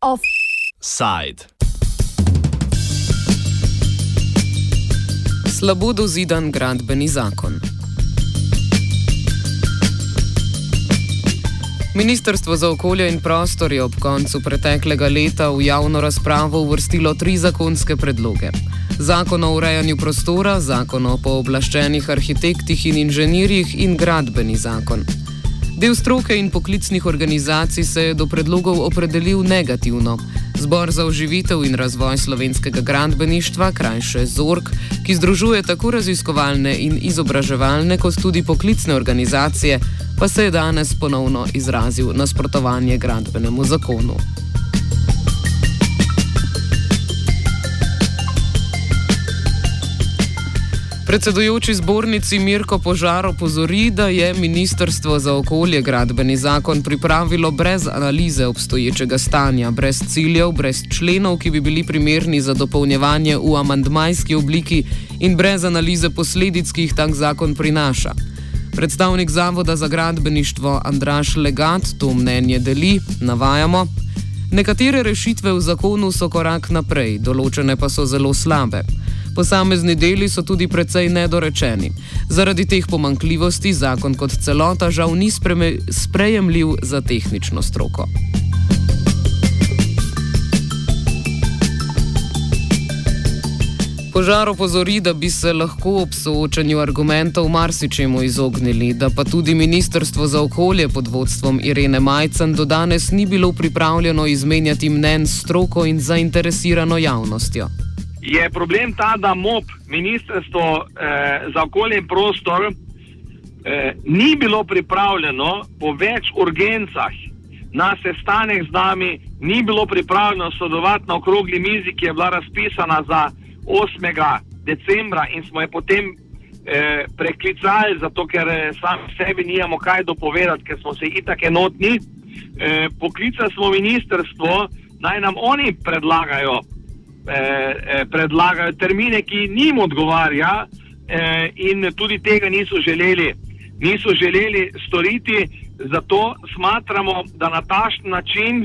Offside. Slabo dozidan gradbeni zakon. Ministrstvo za okolje in prostor je ob koncu preteklega leta v javno razpravo uvrstilo tri zakonske predloge. Zakon o urejanju prostora, zakon o pooblaščenih arhitektih in inženirjih in gradbeni zakon. Del stroke in poklicnih organizacij se je do predlogov opredelil negativno. Zbor za oživitev in razvoj slovenskega gradbeništva, krajše ZORK, ki združuje tako raziskovalne in izobraževalne kot tudi poklicne organizacije, pa se je danes ponovno izrazil nasprotovanje gradbenemu zakonu. Predsedujoči zbornici Mirko Požar opozori, da je Ministrstvo za okolje gradbeni zakon pripravilo brez analize obstoječega stanja, brez ciljev, brez členov, ki bi bili primerni za dopolnjevanje v amandmajski obliki in brez analize posledic, ki jih tak zakon prinaša. Predstavnik Zavoda za gradbeništvo Andraš Legat to mnenje deli, navajamo. Nekatere rešitve v zakonu so korak naprej, določene pa so zelo slabe. Posamezni deli so tudi precej nedorečeni. Zaradi teh pomankljivosti zakon kot celota žal ni sprejemljiv za tehnično stroko. Požar opozori, da bi se lahko ob soočanju argumentov marsičemu izognili, da pa tudi Ministrstvo za okolje pod vodstvom Irene Majcen do danes ni bilo pripravljeno izmenjati mnen s stroko in zainteresirano javnostjo je problem ta, da MOP, Ministrstvo eh, za okolje in prostor, eh, ni bilo pripravljeno po več urgencah na sestanek z nami, ni bilo pripravljeno sodelovati na okrogli mizi, ki je bila razpisana za 8. decembra in smo jo potem eh, preklicali, zato ker eh, sami sebi nijamo kaj dopovedati, ker smo se itak enotni. Eh, poklicali smo ministrstvo, naj nam oni predlagajo Eh, eh, predlagajo termine, ki njim odgovarja, eh, in tudi tega niso želeli, niso želeli storiti. Zato smatramo, da na tašen način,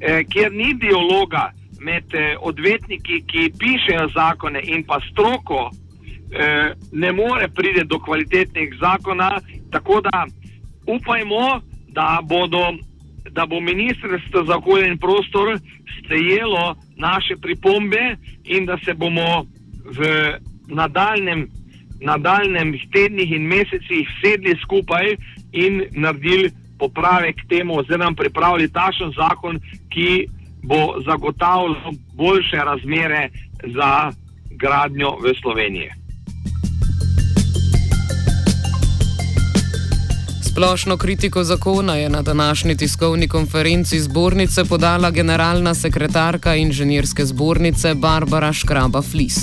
eh, kjer ni dialoga med eh, odvetniki, ki pišejo zakone, in pa stroko, eh, ne more priti do kvalitetnih zakona. Tako da upajmo, da bodo da bo Ministrstvo za okolje in prostor sprejelo naše pripombe in da se bomo v nadaljnem, nadaljnem tednih in mesecih sedli skupaj in naredili popravek temu, oziroma pripravili takšen zakon, ki bo zagotavljal boljše razmere za gradnjo v Sloveniji. Splošno kritiko zakona je na današnji tiskovni konferenci zbornice podala generalna sekretarka inženirske zbornice Barbara Škraba Flis.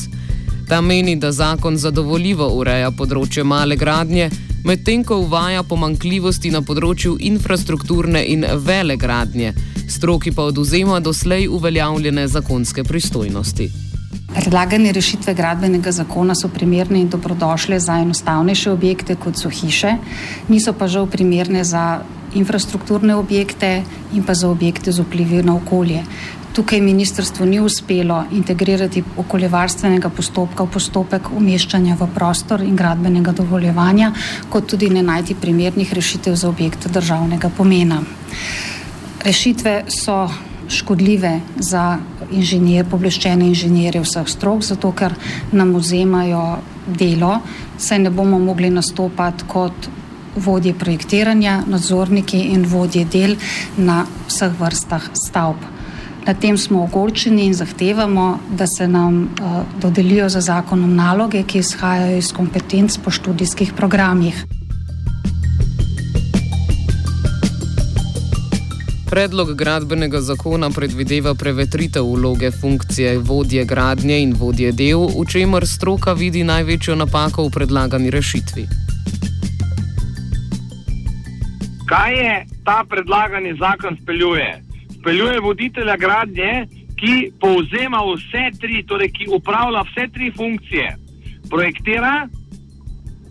Ta meni, da zakon zadovoljivo ureja področje male gradnje, medtem ko uvaja pomankljivosti na področju infrastrukturne in vele gradnje, stroki pa oduzema doslej uveljavljene zakonske pristojnosti. Predlagane rešitve gradbenega zakona so primerne in dobrodošle za enostavnejše objekte, kot so hiše, niso pa žal primerne za infrastrukturne objekte in pa za objekte z vplivi na okolje. Tukaj ministrstvo ni uspelo integrirati okoljevarstvenega postopka v postopek umeščanja v prostor in gradbenega dovoljevanja, kot tudi ne najti primernih rešitev za objekte državnega pomena. Rešitve so škodljive za inženir, pobleščene inženirje vseh strok, zato ker nam vzemajo delo, saj ne bomo mogli nastopati kot vodje projektiranja, nadzorniki in vodje del na vseh vrstah stavb. Na tem smo ogorčeni in zahtevamo, da se nam uh, dodelijo za zakonom naloge, ki izhajajo iz kompetenc po študijskih programih. Predlog gradbenega zakona predvideva prevetritev vloge funkcije vodje gradnje in vodje del, v čemer stroka vidi največjo napako v predlagani rešitvi. Kaj je ta predlagani zakon speljuje? Speljuje voditelja gradnje, ki povzema vse tri, torej ki upravlja vse tri funkcije. Projektira,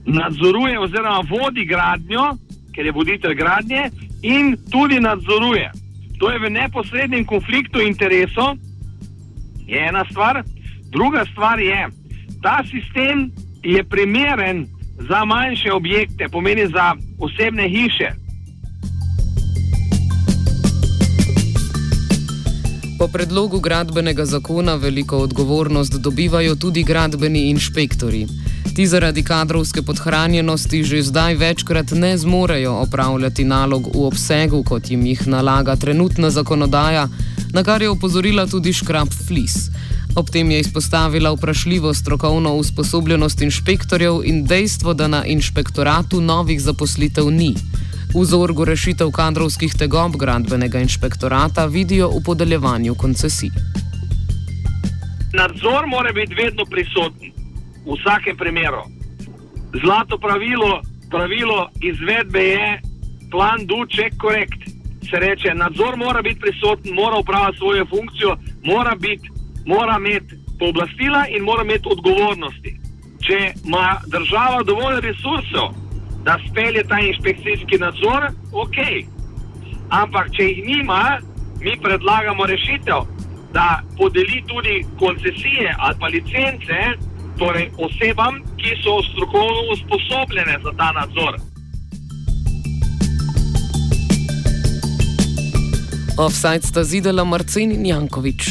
nadzoruje oziroma vodi gradnjo, ker je voditelj gradnje in tudi nadzoruje. To je v neposrednem konfliktu interesov, je ena stvar. Druga stvar je, ta sistem je primeren za manjše objekte, pomeni za osebne hiše. Po predlogu gradbenega zakona veliko odgovornost dobivajo tudi gradbeni inšpektori. Ti zaradi kadrovske podhranjenosti že zdaj večkrat ne zmorejo opravljati nalog v obsegu, kot jim jih nalaga trenutna zakonodaja, na kar je opozorila tudi Škrab Flis. Ob tem je izpostavila vprašljivo strokovno usposobljenost inšpektorjev in dejstvo, da na inšpektoratu novih zaposlitev ni. Vzorgo rešitev kadrovskih tegob gradbenega inšpektorata vidijo v podeljevanju koncesij. Nadzor mora biti vedno prisoten, v vsakem primeru. Zlato pravilo, pravilo izvedbe je plan, duče, korekt. Se reče, nadzor mora biti prisoten, mora upravljati svojo funkcijo, mora biti mora imeti pooblastila in mora imeti odgovornosti. Če ima država dovolj resursov, da spelje ta inšpekcijski nadzor, ok. Ampak, če jih nima, mi predlagamo rešitev, da podeli tudi koncesije ali licence torej osebam, ki so strokovno usposobljene za ta nadzor. Offside sta zidela Marcin in Jankovič.